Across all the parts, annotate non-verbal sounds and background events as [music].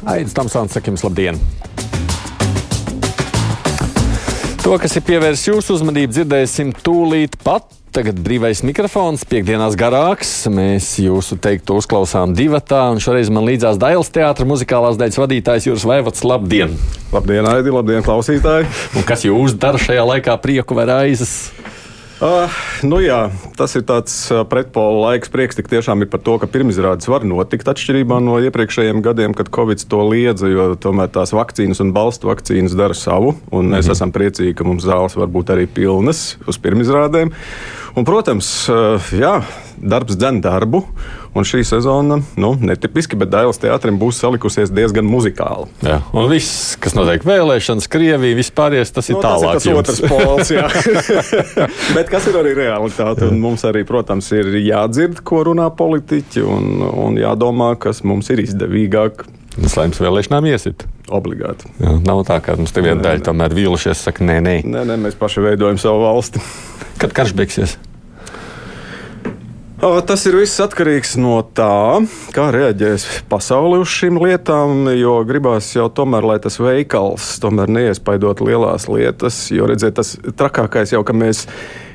Aizsmeļamies, Tamsons, sakim, labdien! To, kas ir pievērsts jūsu uzmanību, dzirdēsim tūlīt pat. Tagad brīvais mikrofons, piekdienās garāks. Mēs jūsu teikto uzklausām divatā, un šoreiz man līdzās Dailas teātras muzikālās daļas vadītājs Jūras Vaivats. Labdien! Labdien, Aidi! Labdien, klausītāji! Un kas jūs dara šajā laikā prieku vai raizes? Uh, nu jā, tas ir tāds pretpola laiks. Prieks tik tiešām ir par to, ka pirmizrādes var notikt atšķirībā no iepriekšējiem gadiem, kad Covid to liedza, jo tomēr tās vakcīnas un balstu vakcīnas dara savu. Un mēs mm -hmm. esam priecīgi, ka mums zāles var būt arī pilnas uz pirmizrādēm. Un, protams, jā, darbs dzen darbu. Un šī sezona, nu, netipiski, bet Dailas teātrim būs salikusies diezgan muzikāli. Jā, un viss, kas notiek vēlēšanas, Krievija, vispārējais, tas ir nu, tālāk. Tas ir tas otrs pols, jā. [laughs] bet kas ir arī realitāte? Un mums arī, protams, ir jādzird, ko runā politiķi, un, un jādomā, kas mums ir izdevīgāk. Slēpjas vēlēšanām iesit. Obligāti. Jā, nav tā, ka mums te viena daļa tomēr vīlušies, saka, nē, nē. Nē, nē, mēs paši veidojam savu valsti. Kad karš beigsies? Tas ir viss atkarīgs no tā, kā reaģēs pasaule uz šīm lietām. Jo gribās jau tomēr, lai tas veikals tomēr neiespaidot lielās lietas. Jo redziet, tas trakākais jau, ka mēs.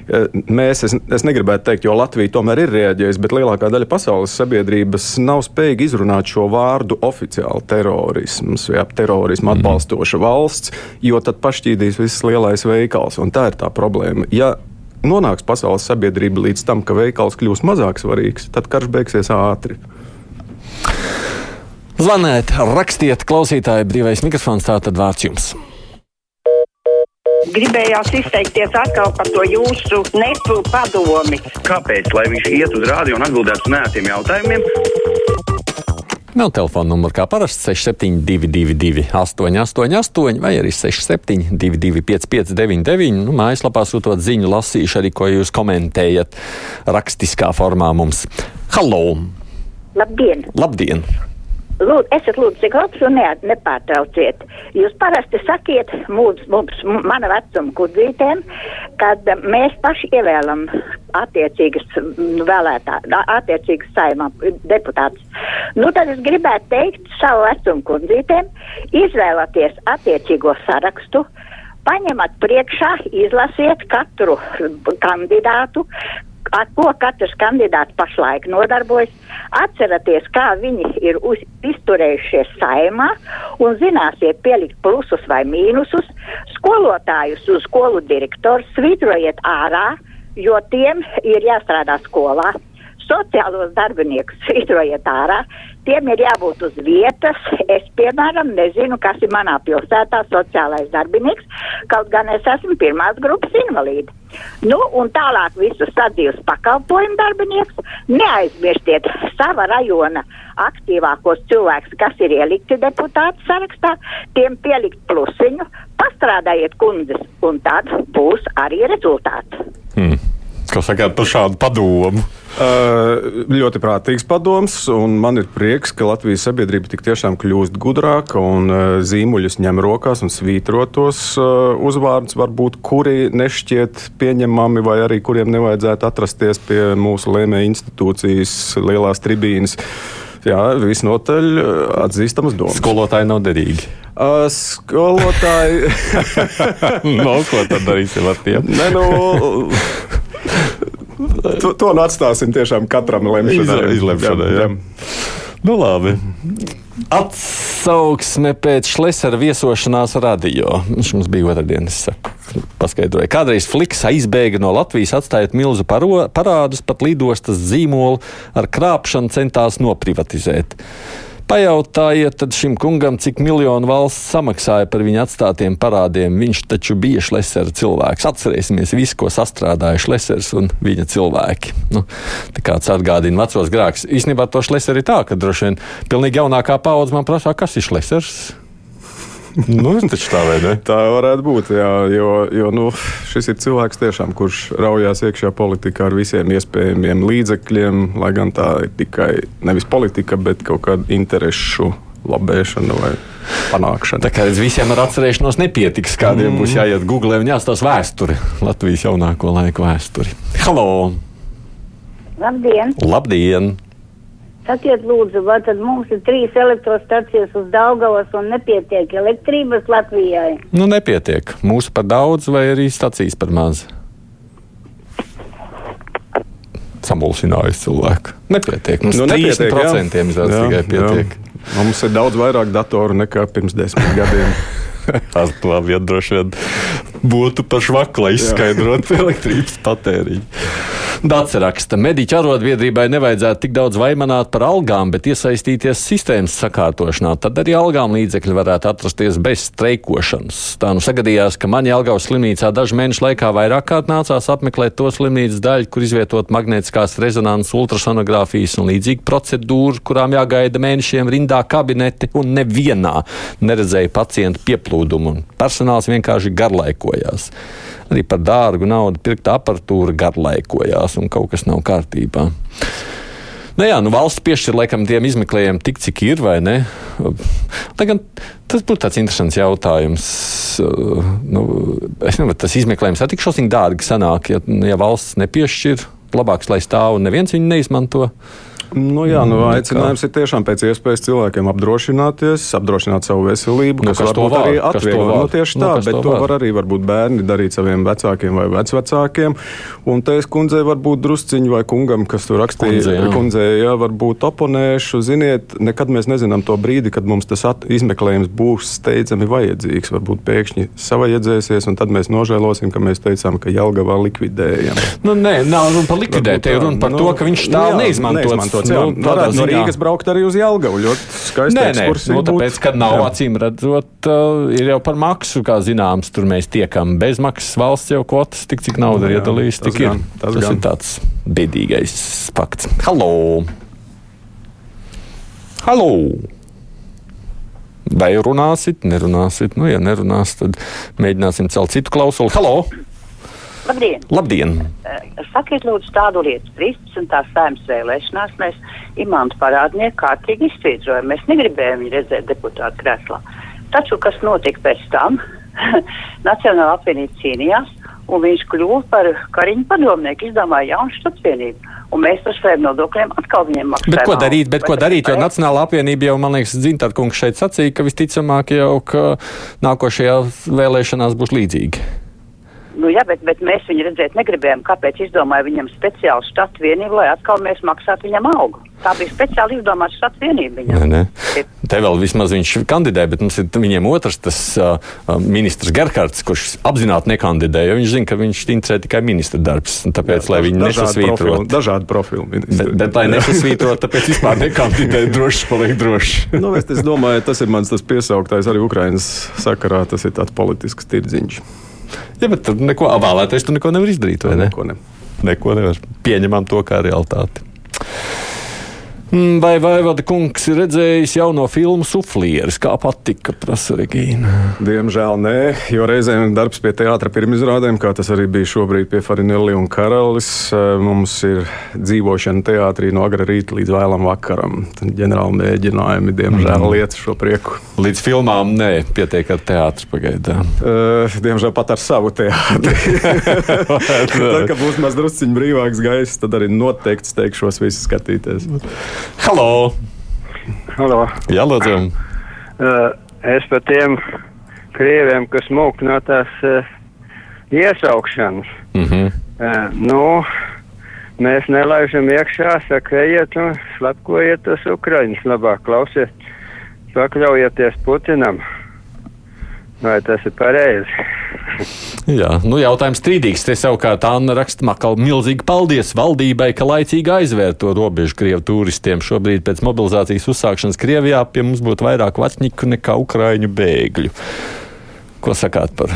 Mēs, es, es negribētu teikt, jo Latvija tomēr ir reaģējusi, bet lielākā daļa pasaules sabiedrības nav spējīga izrunāt šo vārdu oficiāli terorisms vai terorismu mhm. atbalstoša valsts, jo tad pašķīdīs viss lielais veikals. Un tā ir tā problēma. Ja nonāks pasaules sabiedrība līdz tam, ka veikals kļūs mazāk svarīgs, tad karš beigsies ātri. Zvaniet, rakstiet, klausītāji, brīvais mikrofons, tā tad vārds jums. Gribējās izteikties atkal par to jūsu nepu padomi. Kāpēc? Lai viņš iet uz rādio un atbildētu uz nētiem jautājumiem. Vēl telefona numurs kā parasti 6722, 888, vai arī 6722, 559, nu, mājaslapā sūtot ziņu, lasīšu arī, ko jūs komentējat rakstiskā formā mums. Halo! Labdien! Labdien! Lūd, esat lūdzu labs un ne, nepārtrauciet. Jūs parasti sakiet mums, mums mana vecuma kudzītēm, kad mēs paši ievēlam attiecīgas vēlētā, attiecīgas saimā deputātus. Nu, tad es gribētu teikt savu vecumu kudzītēm, izvēlaties attiecīgo sarakstu, paņemat priekšā, izlasiet katru kandidātu, ar ko katrs kandidāts pašlaik nodarbojas. Atcerieties, kā viņi ir uz, izturējušies saimā un zināsiet pielikt plusus vai mīnusus. Skolotājus uz skolu direktors svītrojiet ārā, jo tiem ir jāstrādā skolā. Sociālos darbiniekus svītrojiet ārā, tiem ir jābūt uz vietas. Es, piemēram, nezinu, kas ir manā pilsētā sociālais darbinieks, kaut gan es esmu pirmās grupas invalīda. Nu, un tālāk visus sadzīves pakalpojumu darbinieks. Neaizmirstiet sava rajona aktīvākos cilvēkus, kas ir ielikti deputātu sarakstā, tiem pielikt plusiņu, pastrādājiet kundzes, un tad būs arī rezultāts. Hmm. Ko sakāt par šādu padomu? Uh, ļoti prātīgs padoms, un man ir prieks, ka Latvijas sabiedrība tik tiešām kļūst gudrāka un uh, zīmuļus ņem rokās un svītrotos uh, uzvārdus, varbūt kuri nešķiet pieņemami vai arī kuriem nevajadzētu atrasties pie mūsu lēmēja institūcijas lielās tribīnes. Jā, visnotaļ atzīstamas domas. Skolotāji nav derīgi. Uh, skolotāji. [laughs] no, ko tad darīsim ar tiem? ne, nu, to, to nu atstāsim tiešām katram lemšanai. Izlemšanai, jā. jā. Nu, labi. Atsauksme pēc Šlesera viesošanās radio. Viņš mums bija otrdienas, paskaidroja. Kādreiz Fliks aizbēga no Latvijas, atstājot milzu parādus, pat lidostas zīmolu ar krāpšanu centās noprivatizēt. Pajautājiet šim kungam, cik miljonu valsts samaksāja par viņa atstātiem parādiem. Viņš taču bija Šlesera cilvēks. Atcerēsimies visu, ko sastrādāja Šlesers un viņa cilvēki. Nu, tā kāds atgādina vecos grēkus. Īstenībā to Šleseri ir tā, ka droši vien pilnīgi jaunākā paudze man prasā, kas ir Šlesers nu, taču tā vai ne? [laughs] Tā varētu būt, jā, jo, jo nu, šis ir cilvēks, tiešām, kurš raujās iekšā politikā ar visiem iespējamiem līdzekļiem, lai gan tā ir tikai nevis politika, bet kaut kāda interešu labēšana vai panākšana. Tā kā visiem ar atcerēšanos nepietiks, kādiem mm. būs jāiet Google un jāstāsta vēsturi, Latvijas jaunāko laiku vēsturi. Halo! Labdien! Labdien! Sakiet, lūdzu, vai tad mums ir trīs elektrostacijas uz Daugavas un nepietiek elektrības Latvijai? Nu, nepietiek. Mūsu par daudz vai arī stacijas par maz. Samulsinājis cilvēku. Nepietiek. Mums Nu, nepietiek, jā. 30% izrādās tikai pietiek. jā. Mums ir daudz vairāk datoru nekā pirms desmit [laughs] gadiem. Tas labi, ja droši vien būtu par švakla izskaidrot [laughs] elektrības patēriņu. Dācis raksta, mediķu arotbiedrībai nevajadzētu tik daudz vaimanāt par algām, bet iesaistīties sistēmas sakārtošanā. Tad arī algām līdzekļi varētu atrasties bez streikošanas. Tā nu sagadījās, ka man Jelgavas slimnīcā dažu mēnešu laikā vairāk kārt nācās apmeklēt to slimnīcas daļu, kur izvietot magnētiskās rezonanses, ultrasonogrāfijas un līdzīgu procedūru, kurām jāgaida mēnešiem rindā kabineti, un nevienā neredzēja pacientu pieplūdumu. Personāls vienkārši garlaikojās. Arī par dārgu naudu pirkta aparatūra garlaikojās, un kaut kas nav kārtībā. Nu jā, nu valsts piešķir laikam tiem izmeklējumiem tik, cik ir, vai ne? Lai gan tas būtu tāds interesants jautājums. Uh, Nu, es nezinu, tas izmeklējums ir tik šausmīgi dārgi sanāk, ja, ja valsts nepiešķir. Labāks, lai stāv un neviens viņu neizmanto. Nu, jā, nu, Nekā. aicinājums ir tiešām pēc iespējas cilvēkiem apdrošināties, apdrošināt savu veselību, Nu, kas, kas varbūt var, arī atvieglo. Nu, tieši Nu, tā, kas bet to to var. arī varbūt bērni darīt saviem vecākiem vai vecvecākiem. Un te es kundzei varbūt drusciņi vai kungam, kas tur rakstīja, jā. kundzei, jā, varbūt oponēšu. Ziniet, nekad mēs nezinām to brīdi, kad mums tas izmeklējums būs steidzami vajadzīgs. Varbūt pēkšņi savaiedzēsies, un tad mēs nožēlosim, ka mēs teicām, ka Jelgavā likvidējam. Nu, nē, nav runa par likvidēt, Varbūt te ir tā. runa par Nu, to, ka viņš stāv jā, neizmantots. neizmantots, jā. Nu, Varētu no Rīgas braukt arī uz Jelgavu. Ļoti skaisti Nē, nē, nu, tāpēc, ka nav Jā. acīm redzot, uh, ir jau par maksu, kā zināms, tur mēs tiekam. Bez maksas valsts jau kvotas, tik cik nauda ir tas tik ir. gan, tas tas gan. ir tāds bēdīgais fakts. Halo! Halo! Vai runāsit, nerunāsit? Nu, ja nerunās, tad mēģināsim celt citu klausuli. Halo! Labdien! Labdien! Eh, Sakiet, lūdzu, tādu lietu. 13. saimnes vēlēšanās mēs imantu parādnieku kārtīgi izsvītrojam. Mēs negribējām viņu redzēt deputātu krēslā. Taču, kas notika pēc tam, [laughs] Nacionāla apvienība cīnījās, un viņš kļuva par kariņu padomnieku, izdomāja jaunu štatvienību. Un mēs par saviem nodokļiem atkal viņiem maksājam. Bet ko darīt? Bet ko darīt? Jo? Nacionāla apvienība jau, man liekas, Zintarkungs šeit sacīja, ka visticamāk jau ka nākošajā vēlēšanās būs līdzīgi. Nu, jā, bet, bet mēs viņu redzēt negribējām. Kāpēc izdomāja viņam speciālu štatu vienību, lai atkal mēs maksātu viņam algu? Tā bija speciāli izdomāta štatu vienība viņam. Nē, nē. Te vēl vismaz viņš kandidē, bet mums ir viņiem otrs, tas uh, ministrs Gerhards, kurš apzināti nekandidē, jo viņš zina, ka viņš interesē tikai ministra darbs. Tāpēc, lai viņi nesasvītrot. Dažādi profili. Bet, bet, lai nesasvītrot, tāpēc vispār nekandidē, [laughs] droši paliek droši. Nu, es, es domāju, tas ir mans tas piesauktais arī Ukraiņas sakarā. Tas ir tāds politisks tirdziņš. Ja, bet tur neko vēlēties, tu neko nevar izdarīt, ne? Neko ne. Neko nevar. Pieņemam to kā realitāti. Mm, Vai Vaivada kungs ir redzējis jauno filmu Suflieris? Kā patika, prasa Regīna? Diemžēl nē, jo reizēm darbs pie teātra pirmizrādēm, kā tas arī bija šobrīd pie Farinelli un Karalis, eh, mums ir dzīvošana teātrī no agra rīta līdz vēlam vakaram. Ģenerāli mēģinājumi, diemžēl, Mhm. lieta šo prieku. Līdz filmām nē, pietiek ar teātru pagaidām. Uh, diemžēl pat ar savu teātri. [laughs] tad, kad būs maz drusciņš brīvāks gaiss, tad arī noteikti steigšos visu skatīties. Halo! Halo. Jā, lūdzu! Uh, es par tiem krieviem, kas mūk no tās uh, iesaukšanas. Mm -hmm. Uh, nu, mēs nelaižam iekšā, saka, ejiet un slepkojiet tos Ukraiņus labāk, klausiet, pakļaujieties Putinam. Vai tas ir pareizi? [laughs] Jā, nu jautājums strīdīgs. Te savukārt Anna raksta makal milzīgi paldies valdībai, ka laicīgi aizvērt to robežu Krievu turistiem. Šobrīd pēc mobilizācijas uzsākšanas Krievijā pie mums būtu vairāk vatņiku nekā Ukraiņu bēgļu. Ko sakāt par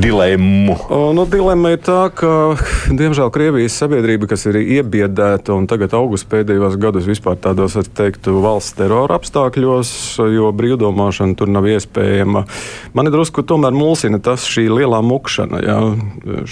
dilemmu? Nu, dilemma ir tā, ka, diemžēl, Krievijas sabiedrība, kas ir iebiedēta un tagad augus pēdējos gados vispār tādos, es teiktu, valsts terora apstākļos, jo brīvdomāšana tur nav iespējama. Man ir drusku tomēr mulsina tas šī lielā mukšana, jā,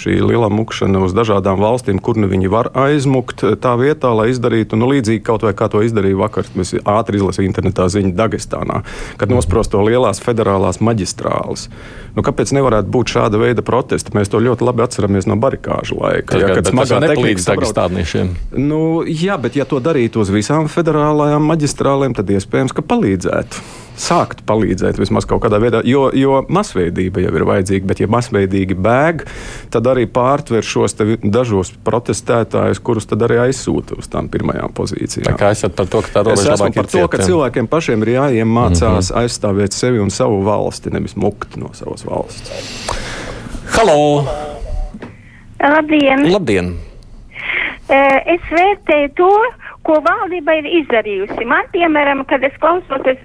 šī lielā mukšana uz dažādām valstīm, kur nu viņi var aizmukt tā vietā, lai izdarītu, nu, līdzīgi kaut vai kā to izdarīja vakar, mēs ātri izlasījām internetā ziņu Dagestānā, kad nosprosto lielās federālās maģistrāles. Nu, kāpēc nevarētu būt šāda šāda veida protesti. Mēs to ļoti labi atceramies no barikāžu laika. Jā, ja, kad smagā nepalīdz tagad stādniešiem. Nu, jā, bet ja to darītu uz visām federālajām maģistrālēm, tad iespējams, ka palīdzētu sākt palīdzēt vismaz kaut kādā veidā, jo, jo masveidība jau ir vajadzīga. Bet, ja masveidīgi bēg, tad arī pārtver šos dažos protestētājus, kurus tad arī aizsūta uz tām pirmajām pozīcijām. Tā kā esat par to, ka tā robeža ir par to, ka cilvēkiem pašiem ir jāiemācās mm -hmm. aizstāvēt sevi un savu valsti, nevis mukt no savas valsts. Halo! Labdien! Labdien. Es vērtēju to, ko valdība ir izdarījusi. Man, piemēram, kad es klausoties,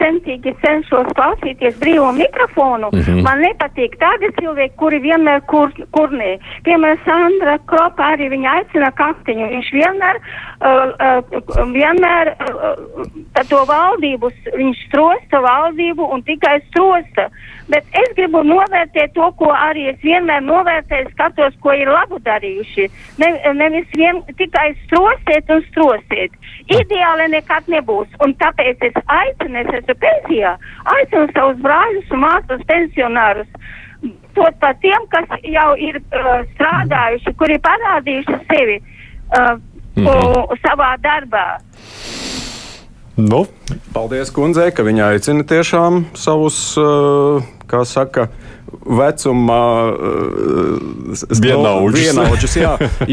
centīgi cenšos klausīties brīvo mikrofonu, mm -hmm. man nepatīk tādi cilvēki, kuri vienmēr kur, kurnē. Piemēram, Sandra Kropa arī viņa aicina kaktiņu. Viņš vienmēr, uh, uh, vienmēr uh, to valdību, viņš strosta valdību un tikai strosta. Bet es gribu novērtēt to, ko arī es vienmēr novērtēju, skatos, ko ir labu darījuši. Ne, nevis vien tikai strosēt un strosēt prosiet. Ideāli nekad nebūs. Un tāpēc es aicinu, es esmu pensijā, aicinu savus brāļus un māsas pensionārus. Tot par tiem, kas jau ir uh, strādājuši, kuri parādījuši sevi uh, mm -hmm. savā darbā. Nu. Paldies, kundzei, ka viņa aicina tiešām savus, uh, kā saka, vecuma uh, vienaudžus.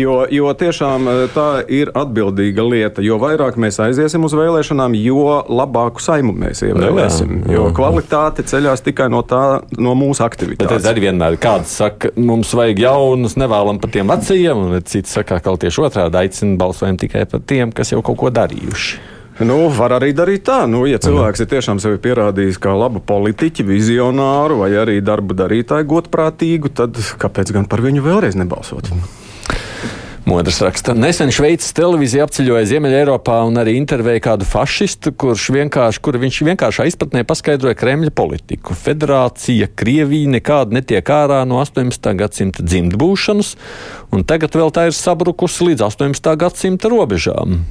jo, jo tiešām uh, tā ir atbildīga lieta. Jo vairāk mēs aiziesim uz vēlēšanām, jo labāku saimu mēs ievēlēsim. Jā, jā. Jo kvalitāte ceļās tikai no, tā, no mūsu aktivitātes. Tad arī vienmēr kāds saka, mums vajag jaunus, nevēlam par tiem vecajiem, un cits saka, ka tieši otrādi aicina balsojumu tikai par tiem, kas jau kaut ko darījuši. Nu, var arī darīt tā, nu, ja cilvēks ir tiešām sevi pierādījis kā labu politiķu, vizionāru vai arī darba darītāju godprātīgu, tad kāpēc gan par viņu vēlreiz nebalsot? Modrs raksta, nesen Šveices televīzija apceļoja Ziemeļā Eiropā un arī intervēja kādu fašistu, kurš vienkārši, kur viņš vienkāršā izpratnē paskaidroja Kremļa politiku. Federācija, Krievija nekāda netiek ārā no 18. gadsimta dzimtbūšanas, un tagad vēl tā ir sabrukusi līdz 18. gadsimta robežām.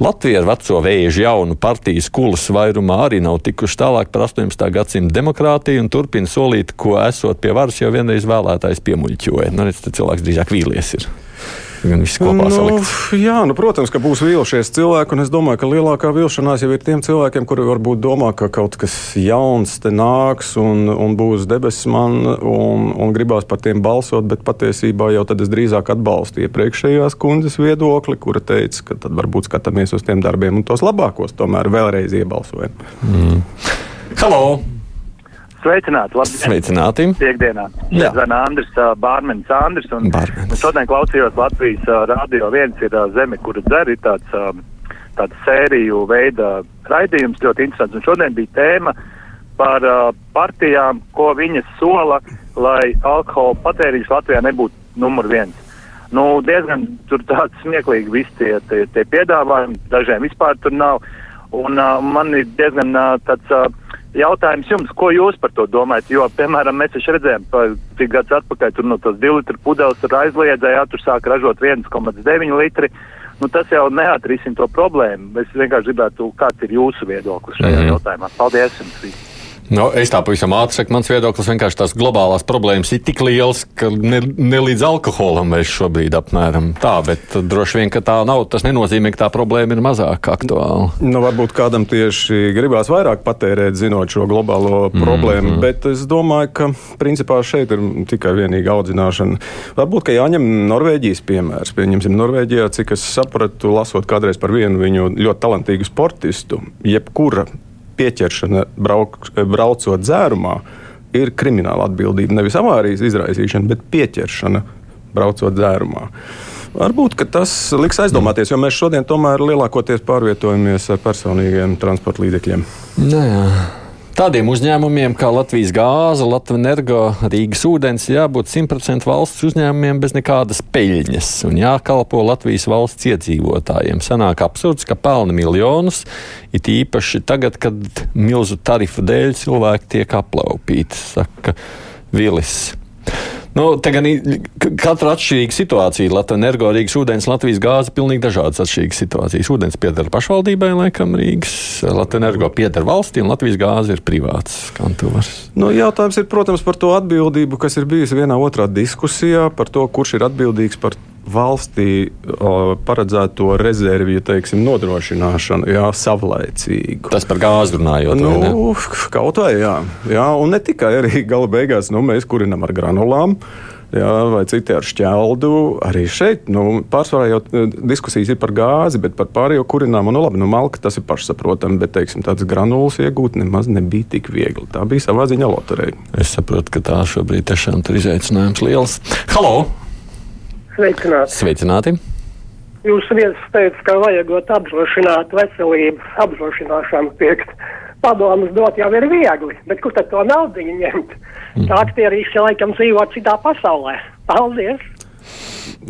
Latvija ar veco vēža jaunu partijas kulas vairumā arī nav tikuši tālāk par 18. gadsimta demokrātiju un turpina solīt, ko esot pie varas jau vienreiz vēlētājs piemuļķoja. Nu, redz, cilvēks drīzāk vīlies. Ir gan viss kopā nu, salikt? Jā, nu, protams, ka būs vīlušies cilvēki, un es domāju, ka lielākā vilšanās jau ir tiem cilvēkiem, kuri varbūt domā, ka kaut kas jauns te nāks un, un būs debesis man, un, un gribās par tiem balsot, bet patiesībā jau tad es drīzāk atbalstu iepriekšējās kundzes viedokli, kura teica, ka tad varbūt skatāmies uz tiem darbiem un tos labākos tomēr vēlreiz iebalsojam. Mm. Hello! Sveicināti! Labdien. Sveicināti! Piektdienā. Zana Andris, Bārmenis Andris. Un, Bārmenis. un šodien klausījos Latvijas radio viens ir zeme, kura dzer, ir tāds, tāds sēriju veida raidījums, ļoti interesants. Un šodien bija tēma par partijām, ko viņas sola, lai alkohola patēriņš Latvijā nebūtu numur viens. Nu, diezgan tur tāds smieklīgi visi tie, tie, tie piedāvājumi, dažiem vispār tur nav. Un uh, man ir diezgan uh, tāds uh, Jautājums jums, ko jūs par to domājat? Jo, piemēram, mēs taču redzējām, cik gadus atpakaļ tur no tos 2 litru pudeles ir aizliedzēja, tur sāk ražot 1,9 litri. Nu, tas jau neatrisina to problēmu. Es vienkārši gribētu, kāds ir jūsu viedoklis šajā mm -hmm. jautājumā. Paldies jums! Nu, es tā pavisam ātri saku, mans viedoklis vienkārši tās globālās problēmas ir tik liels, ka ne, ne līdz alkoholam mēs šobrīd apmēram tā, bet droši vien, ka tā nav. Tas nenozīmē, ka tā problēma ir mazāk aktuāla. Nu, varbūt kādam tieši gribās vairāk patērēt, zinot šo globālo problēmu, mm. bet es domāju, ka principā šeit ir tikai vienīga audzināšana. Varbūt, ka jāņem Norvēģijas piemērs. Pieņemsim Norvēģijā, cik es sapratu, lasot kādreiz par vienu viņu ļoti talantīgu sportistu, jebkura pieķeršana brauk, braucot dzērumā ir krimināla atbildība. Nevis avārijas izraisīšana, bet pieķeršana braucot dzērumā. Varbūt tas liks aizdomāties, jo mēs šodien tomēr lielākoties pārvietojamies ar personīgiem transporta līdzekļiem. Nē, jā. Tādiem uzņēmumiem kā Latvijas gāze, Latvijas energo, Rīgas ūdens jābūt 100% valsts uzņēmumiem bez nekādas peļņas un jākalpo Latvijas valsts iedzīvotājiem. Sanāk absurds, ka pelna miljonus, it īpaši tagad, kad milzu tarifu dēļ cilvēki tiek aplaupīti, saka Vilis. Nu, te gan katra atšķirīga situācija. Latvijas energo, Rīgas ūdens, Latvijas gāze - pilnīgi dažādas atšķirīgas situācijas. Ūdens pieder pašvaldībai, laikam Rīgas, Latvijas energo pieder valstī, un Latvijas gāze ir privāts kantors. Nu, jautājums ir, protams, par to atbildību, kas ir bijusi vienā otrā diskusijā par to, kurš ir atbildīgs par valstī o, paredzēto rezervju teiksim, nodrošināšanu, jā, savlaicīgu. Tas par gāzi runājot. vai ne? Nu, kaut vai jā. jā, un ne tikai arī gala beigās nu, mēs kurinam ar granulām. Jā, vai citi ar šķeldu. Arī šeit nu, pārsvarā jau eh, diskusijas ir par gāzi, bet par pārējo kurināmu. Nu, labi, nu, malka tas ir pašsaprotami, bet teiksim, tādas granulas iegūt nemaz nebija tik viegli. Tā bija savā ziņā loterija. Es saprotu, ka tā šobrīd tiešām ir izaicinājums liels. Halo! Sveicināti! Sveicināti! Jūs viens teica, ka vajagot apdrošināt veselību, apdrošināšanu pirkt. Padomus dot jau ir viegli, bet kur tad to naudu ņemt? Mhm. Tā aktierīši laikam dzīvo citā pasaulē. Paldies!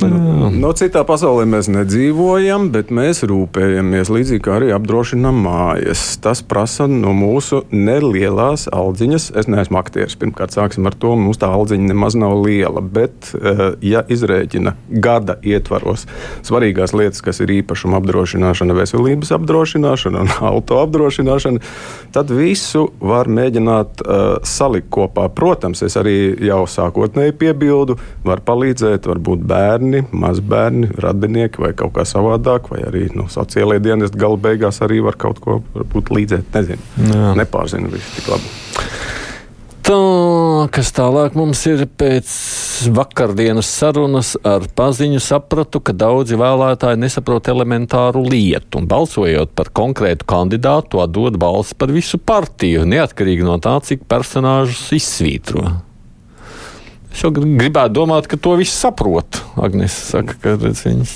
No Nu, citā pasaulē mēs nedzīvojam, bet mēs rūpējamies līdzīgi kā arī apdrošinām mājas. Tas prasa no mūsu nelielās aldziņas. Es neesmu aktieris. Pirmkārt, sāksim ar to. Mums tā aldziņa nemaz nav liela. Bet, eh, ja izrēķina gada ietvaros svarīgās lietas, kas ir īpašuma apdrošināšana, veselības apdrošināšana un [laughs] auto apdrošināšana, tad visu var mēģināt uh, salikt kopā. Protams, es arī jau sākotnēji piebildu, var palīdzēt, varbūt bērni, mazbērni, radinieki vai kaut kā savādāk, vai arī nu, sociālajie dienesti gala beigās arī var kaut ko līdzēt. Nezinu, Jā. nepārzinu visu tik labi. Tā, kas tālāk mums ir pēc vakardienas sarunas ar paziņu, sapratu, ka daudzi vēlētāji nesaprot elementāru lietu balsojot par konkrētu kandidātu, to dod balsi par visu partiju, neatkarīgi no tā, cik personāžus izsvītro. Es jau gr- gribētu domāt, ka to viss saprot. Agnēs saka, ka redz, viņas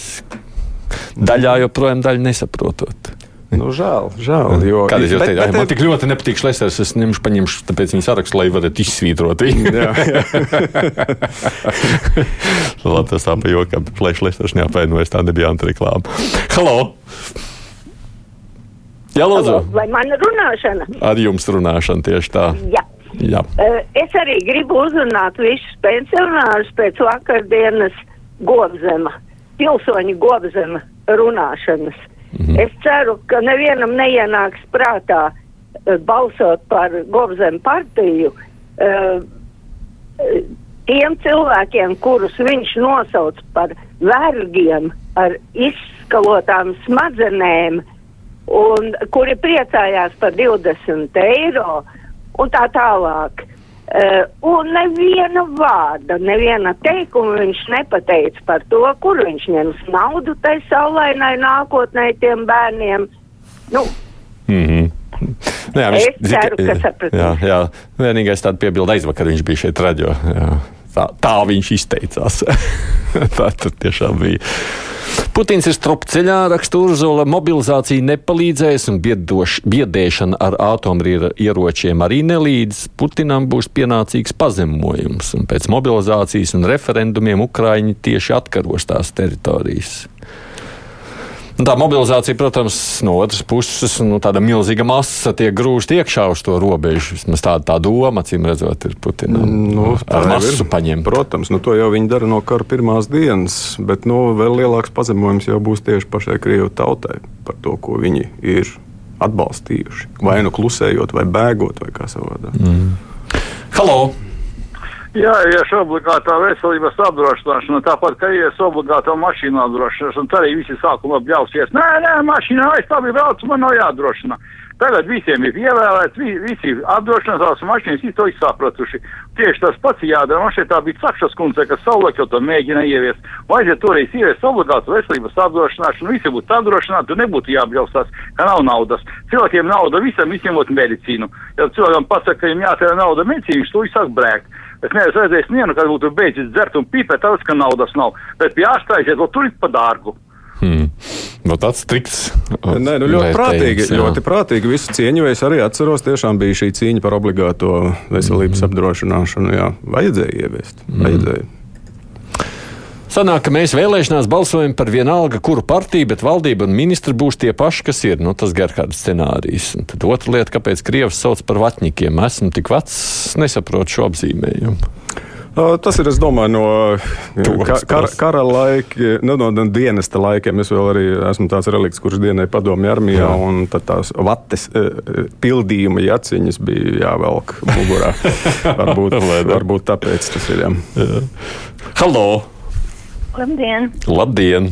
daļā joprojām daļu nesaprotot. Nu, žēl, žēl. Jo, teicu, bet- "Ai, man tik ļoti nepatīk Šlesers, es ņemšu, paņemšu tāpēc viņa sarakstu, lai varētu izsvītrot viņu. Jā, jā. [laughs] Labi, tas tā pa jokam, lai Šlesers neapvainojas, tā nebija antireklāma. Halo! Jā, lūdzu, Vai man runāšana? ar jums runāšana tieši tā. Jā. Jā. Eh, Es arī gribu uzrunāt visus pensionārus pēc vakardienas govzema, pilsoņu govzema runāšanas. Mhm. Es ceru, ka nevienam neienāks prātā eh, balsot par govzemu partiju. eh, Tiem cilvēkiem, kurus viņš nosauc par vergiem ar izskalotām smadzenēm, un kuri priecājās par 20 eiro un tā tālāk. Uh, un neviena vārda, neviena teikuma viņš nepateica par to, kur viņš ņems naudu tai saulainai nākotnē tiem bērniem. Nu, Mm -hmm. Nu, jā, Es ceru, ka sapratīs. jā, jā, vienīgais tāda piebilda aizvakar viņš bija šeit raģio. Jā. Tā, tā viņš izteicās. [laughs] tā tur tiešām bija. Putins ir strupceļā, raksta Urzula. Mobilizācija nepalīdzēs un biedoš, biedēšana ar atomieročiem arī nelīdz. Putinam būs pienācīgs pazemojums, un pēc mobilizācijas un referendumiem Ukraiņi tieši atkaros tās teritorijas. Un Tā mobilizācija, protams, no otras puses, nu, tāda milzīga masa tiek grūsta iekšā uz to robežu. Vismaz tāda tā doma, acīm redzot, ir Putinam. Nu, tā ar masu paņemt. Protams, nu, to jau viņi dara no kara pirmās dienas, bet nu, vēl lielāks pazemojums jau būs tieši pašai Krievu tautai par to, ko viņi ir atbalstījuši. Vai nu klusējot, vai bēgot, vai kā savādāk. Mm. Halo! Jā, iešu obligātā veselības apdrošināšana, tāpat kā iešu obligātā mašīnu apdrošināšana. Tad arī visi sākumā bļausies. Nē, nē, mašīna aizstāvīja brauc, man nav jādrošina. Tagad visiem ir ievēlēts, vi, visi apdrošinātās mašīnas, visi to izsapratuši. Tieši tas pats jādara. Man šeit tā bija Sakšas kundze, kas savulaik jau to mēģina ieviest. Vajadzēja toreiz ieviest obligātu veselības apdrošināšanu, visi būtu apdrošināti, nebūtu jābļausās, ka nav naudas. Cilvēkiem nauda visam, visiem būtu medicīnu. Ja cilvēkam pasaka, ka viņam jātērē nauda medicīnu, viņš to visu brēkt. Es neesmu redzējis vienu, kad būtu beidzis dzert un pīpēt, tāpēc, ka naudas nav. Bet pie aiziet, vēl tur ir pa dārgu. Hmm. No tāds strikts. Nē, nu ļoti prātīgi. jā. Ļoti prātīgi visu cieņu. Es arī atceros, tiešām bija šī cīņa par obligāto veselības mm. apdrošināšanu. Jā, vajadzēja ieviest. Vajadzēja. Sanāk, ka mēs vēlēšanās balsojam par vienalga, kuru partiju, bet valdība un ministri būs tie paši, kas ir. Nu, tas Gerhards scenārijs. Un tad otra lieta, kāpēc Krievs sauc par vatņikiem. Esmu tik vecs, nesaprotu šo apzīmējumu. Tas ir, es domāju, no ka, kara, kara laika, nu, no, dienesta laikiem. Es vēl arī esmu tāds relikts, kurš dienēja padomju armijā, Jā. un tās vates pildījuma jaciņas bija jāvelk mugurā. [laughs] varbūt, varbūt tāpēc tas ir. Jā. Halo! Labdien! Labdien!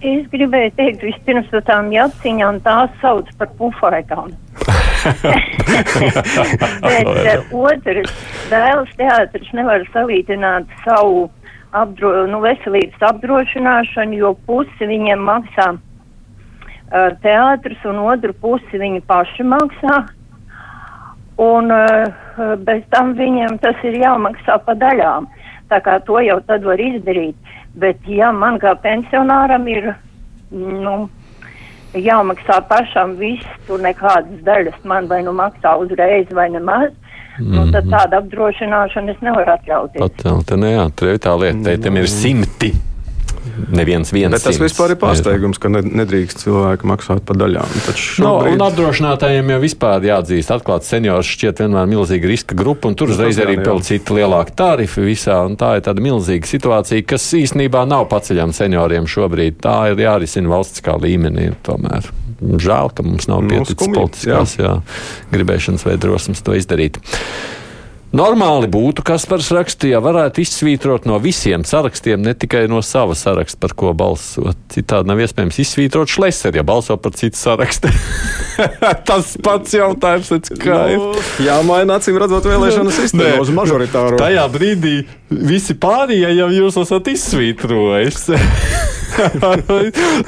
Es gribēju teikt, vispirms par tām jaciņām tās sauc par pufaikām. [laughs] Bet uh, otrs, dēls teātris nevar salīdzināt savu apdro, nu, veselības apdrošināšanu, jo pusi viņiem maksā uh, teātris un otru pusi viņi paši maksā. Un uh, bez tam viņiem tas ir jāmaksā pa daļām. Tā kā to jau tad var izdarīt. Bet ja man kā pensionāram ir, nu, jāmaksā pašam viss, tur nekādas daļas man vai nu maksā uzreiz vai nemaz, mm. nu, tad tāda apdrošināšana es nevaru atļauties. Pacelt, nē, jā, tur ir tā lieta, te tam ir simti. Neviens viens. Bet tas simts. vispār ir pārsteigums, ka ne- nedrīkst cilvēki maksāt par daļām. No, šobrīd... un apdrošinātājiem jau vispār jāatzīst, atklāt seniors šķiet vienmēr milzīga riska grupa, un tur Nu, uzreiz arī vēl citi lielāki tarifi visā, un tā ir tāda milzīga situācija, kas īstenībā nav paceļama senioriem šobrīd. Tā ir jārisina valstiskā līmenī tomēr. Žēl, ka mums nav Nu, pieticis politiskās jā. Jā, gribēšanas vai drosmes to izdarīt. Normāli būtu, kas par rakstu, ja varētu izsvītrot no visiem sarakstiem, ne tikai no sava saraksta, par ko balsot. Citādi nav iespējams izsvītrot šleseri, ja balso par citu sarakstu. [laughs] Tas pats jautājums, ir skaidrs. Nu, jā, maina acīm redzot vēlēšanu [laughs] sistēmu uz mažoritāro. Tajā brīdī visi pārējie jau jūs esat izsvītrojis. [laughs]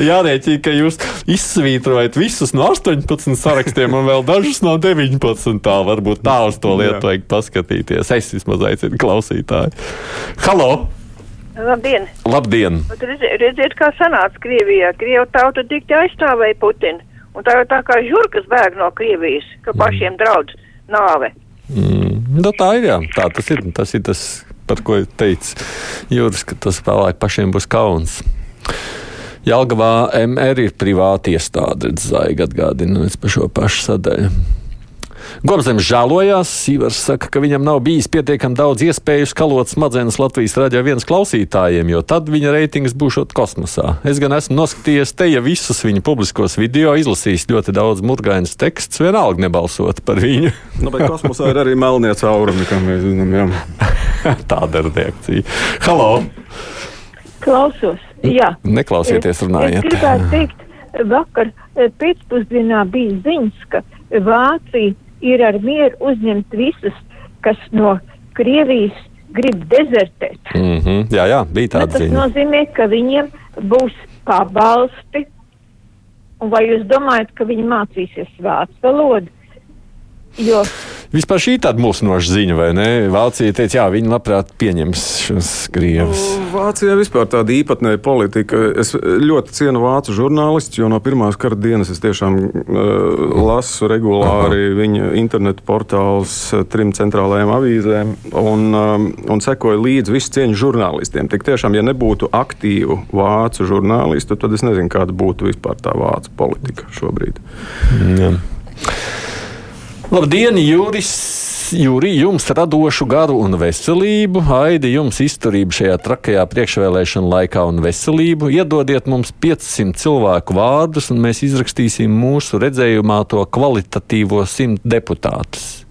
Jārēķina, ka jūs izsvītrojat visus no 18 sarakstiem un vēl dažus no 19. Tā varbūt tā uz to lietu vajag paskatīties. Es vismaz aicinu klausītāju. Halo! Labdien! Labdien! Redziet, redziet, kā sanāca Krievijā. Krievu tauta dikti aizstāvēja Putinu. Un tā ir tā kā žurkas bēg no Krievijas, ka pašiem draudz nāve. Mm, nu, tā ir. Jā. Tā tas ir. Tas ir tas, par ko teica Juris, ka tas vēlāk pašiem būs kauns. Jelgavā MR ir privāta iestāde, Zaiga atgādina par šo pašu sadaļu. Gobzems žēlojās, Sīvars saka, ka viņam nav bijis pietiekami daudz iespēju skalot smadzenes Latvijas radio viens klausītājiem, jo tad viņa reitings būšot kosmosā. Es gan esmu noskatījies te, ja visus viņa publiskos video izlasījis ļoti daudz murgainas teksts, vienalga nebalsot par viņu. Nu, bet kosmosā ir arī melnie caurumi, kā mēs zinām. Jā. [laughs] Tāda ir reakcija. Halo! Klausos, jā. Neklausieties, Es runājiet. gribētu teikt, vakar eh, pēcpusdienā bija ziņas, ka Vācija ir ar mieru uzņemt visus, kas no Krievijas grib dezertēt. Mm -hmm. Jā, jā, bija Nu, tāda tas ziņa. nozīmē, ka viņiem būs pabalsti. Un vai jūs domājat, ka viņi mācīsies vācu valodu? Jo Vispār šī tāda mūsinoša ziņa, vai ne? Vācija teica, jā, viņi labprāt pieņems šos krievus. Vācijā vispār tāda īpatnēja politika. Es ļoti cienu vācu žurnālistus, jo no pirmās kara dienas es tiešām uh, lasu regulāri Aha. viņa internetu portālus eh, trim centrālajām avīzēm un, um, un sekoju līdzi visu cieņu žurnālistiem. Tik tiešām, ja nebūtu aktīvu vācu žurnālistu, tad es nezinu, kāda būtu vispār tā vācu politika šobrīd. Jā. Labdien, Juris! Jūri, jums radošu garu un veselību, Aidi, jums izturību šajā trakajā priekšvēlēšana laikā un veselību. Iedodiet mums 500 cilvēku vārdus, un mēs izrakstīsim mūsu redzējumā to kvalitatīvo simt deputātus.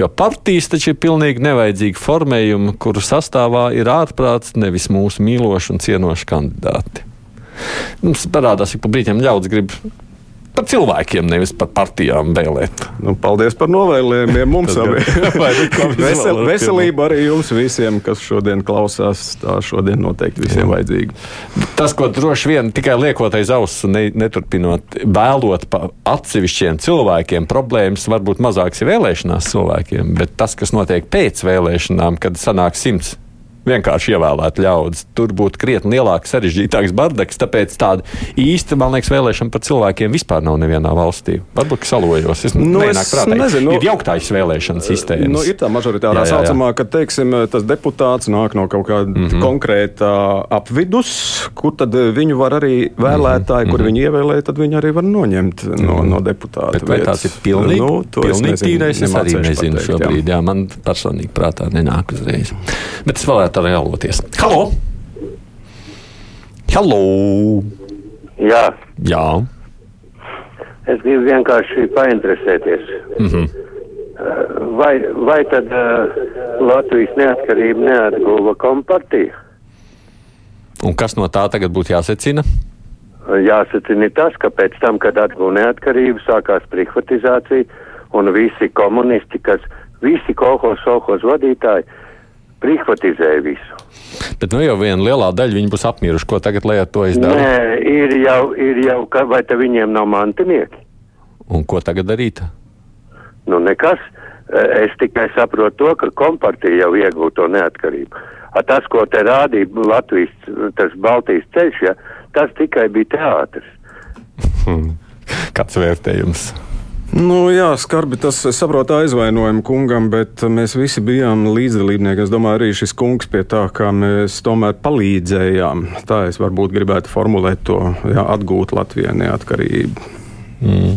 Jo partijas taču ir pilnīgi nevajadzīgi formējumi, kuru sastāvā ir ārprāts, nevis mūsu mīloši un cienoši kandidāti. Mums parādās, ka pa brīdim ļaudis grib par cilvēkiem, nevis par partijām vēlēt. Nu, paldies par novēlējumiem mums abiem. [laughs] Nu Vesel, veselība arī jums visiem, kas šodien klausās. Tā šodien noteikti visiem vajadzīga. Tas, ko droši vien tikai liekot aiz auss un ne, neturpinot vēlot pa atsevišķiem cilvēkiem, problēmas varbūt mazākas ir vēlēšanās cilvēkiem, bet tas, kas notiek pēc vēlēšanām, kad sanāk simts vienkārši ievēlētu ļaudis. Tur būtu krietni lielāks, sarežģītāks bardaks. Tāpēc tāda īsta, man liekas, vēlēšana par cilvēkiem vispār nav nevienā valstī. Varbūt salojos. Es, Nu, es prātā. nezinu, nu- ir jauktais vēlēšana sistēmas. Nu, ir tā mažoritārā Jā, jā, jā. saucamā, ka teiksim, tas deputāts nāk no kaut kāda mm Mhm. -hmm. konkrēta apvidus, kur tad eh, viņu var arī vēlētāji, mm -hmm. kur viņi ievēlēja, tad viņi arī var noņemt no, no deputāta. Mhm. Bet vai tās ir pilnīgi, nu, pilnīgi tīrais? Es arī nezinu pateikt, jā. šobrīd. Jā. Man personīgi prātā nenāk uzreiz. Bet es varētu arī aloties. Halo! Halo! Jā, Jā. es gribu vienkārši painteresēties. Mhm. Vai, vai tad uh, Latvijas neatkarību neatguva kompartija? Un kas no tā tagad būtu jāsecina? Jāsacina tas, ka pēc tam, kad atguva neatkarību, sākās privatizācija un visi komunisti, kas visi kolhos, solhos vadītāji, privatizēja visu. Bet nu jau viena lielā daļa viņi būs apmīruši, ko tagad lai ar to izdara. Nē, ir jau, ir jau, ka, vai te viņiem nav mantinieki? Un ko tagad darīt? Nu, nekas. Es tikai saprotu to, ka kompartija jau iegūta to neatkarību. A, tas, ko te rādīja Latvijas, tas Baltijas ceļš, ja, tas tikai bija teātris. [laughs] Kāds vērtējums? Nu, jā, skarbi tas es saprotu aizvainojumu kungam, bet mēs visi bijām līdzdalībnieki. Es domāju, arī šis kungs pie tā, kā mēs tomēr palīdzējām. Tā es varbūt gribētu formulēt to, jā, atgūt Latvijai neatkarību. Mm.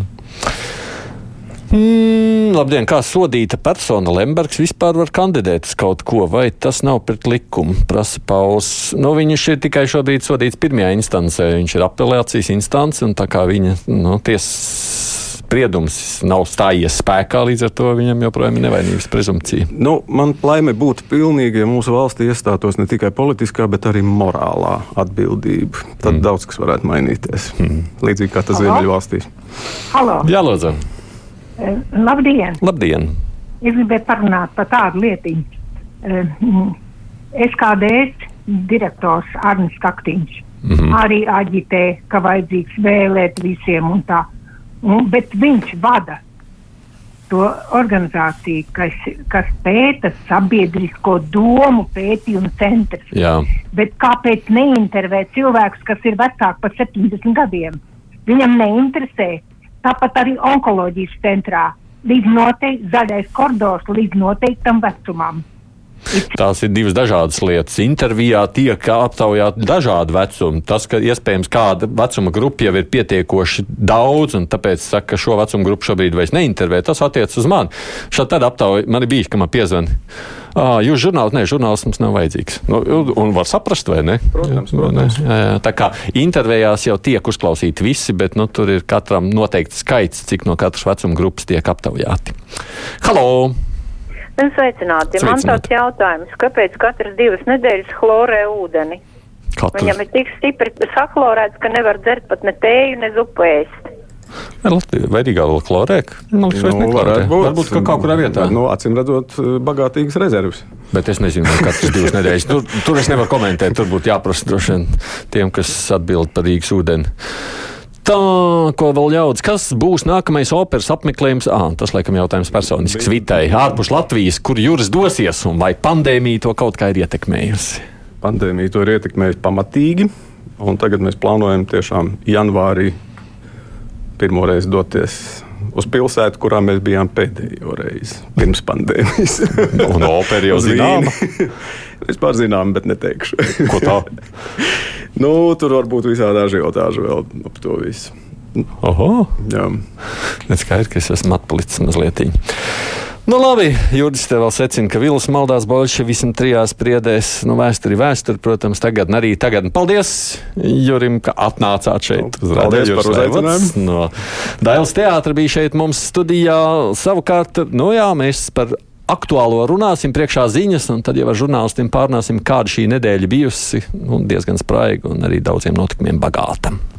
Mm, labdien, kā sodīta persona Lembergs vispār var kandidēt uz kaut ko, vai tas nav pret likumu? Prasa Pauls. Nu, viņš ir tikai šobrīd sodīts pirmajā instancē, viņš ir apelācijas instance, un tā kā viņa nu, tiesas spriedums nav stājies spēkā, līdz ar to viņam joprojām ir nevainības prezumcija. Nu, man laime būtu pilnīgi, ja mūsu valstī iestātos ne tikai politiskā, bet arī morālā atbildība. Tad mm. daudz kas varētu mainīties. Mm. Līdzīgi kā tas? Ziemeļvalstīs. Halo, Jā, lūdzu. Eh, labdien! Labdien! Es gribēju parunāt par tādu lietiņu. Eh, mm, SKDS direktors Arnis Kaktiņš Mhm. arī aģitē, ka vajadzīgs vēlēt visiem un tā. Un, bet viņš vada to organizāciju, kas, kas pēta sabiedrisko domu pētījumu centrs. Jā. Bet kāpēc neintervē cilvēkus, kas ir vecāki par 70 gadiem? Viņam neinteresē. Tāpat arī onkoloģijas centrā. Līdz noteikti zaļais koridors līdz noteiktam vecumam. Tās ir divas dažādas lietas. Intervijā tiek aptaujāti dažādi vecumi. Tas, ka iespējams kāda vecuma grupa jau ir pietiekoši daudz, un tāpēc saka, ka šo vecuma grupu šobrīd vairs neintervē, tas attiecas uz mani. Šādi tad aptauja man ir bijis, ka man piezvan. Ah, jūs žurnāls, nē, žurnāls mums nav vajadzīgs. Nu, un var saprast, vai ne? Protams, protams. Jā, jā, tā kā intervijās jau tiek uzklausīti visi, bet nu, tur ir katram noteikts skaits, cik no katras vecuma grupas tiek aptaujāti. Halo! Un sveicināti. Man Sveicināti. tāds jautājums, kāpēc katras divas nedēļas chlorē ūdeni? Katru. Viņam ir tik stipri saklorēts, ka nevar dzert pat ne tēju, ne zupu ēst. Vai Rīgā vēl klorēka? Man liekas, Nu, varētu būt. Varbūt ka kaut kurā vietā. Nu, acīm redzot, bagātīgas rezerves. Bet es nezinu, katrs divas nedēļas. Tur, tur es nevaru komentēt. Tur būtu jāprasa droši vien tiem, kas atbild par Rīgas ūdeni. Tā, ko vēl ļaudis, kas būs nākamais operas apmeklējums? Ah, tas, laikam, jautājums personisks Vitai. Ārpus Latvijas, kur jūras dosies, un vai pandēmija to kaut kā ir ietekmējusi? Pandēmija to ir ietekmējusi pamatīgi, un tagad mēs plānojam tiešām janvārī pirmoreiz doties uz pilsētu, kurā mēs bijām pēdējo reizi pirms pandēmijas. Un opera jau zināma? [laughs] Vispār zinām, bet neteikšu. Ko tā? [laughs] nu, tur var būt visādi ažiotāži vēl ap to visu. Oho! Jā. Bet skaidrs, ka es esmu atpalicis mazliet. Nu, labi, Juris te vēl secina, ka Vils maldās bolševismu trijās priedēs. Nu, vēsture ir vēsture, protams, tagad arī tagad. Paldies Jurim, ka atnācāt šeit. uz paldies par uzaicinājumu. No Dailas teātra bija šeit mums studijā. Savukārt, nu jā, mēs par aktuālo runāsim, priekšā ziņas, un tad jau ar žurnālistiem pārnāsim, kāda šī nedēļa bijusi. Nu, diezgan spraiga un arī daudziem notikumiem bagāta.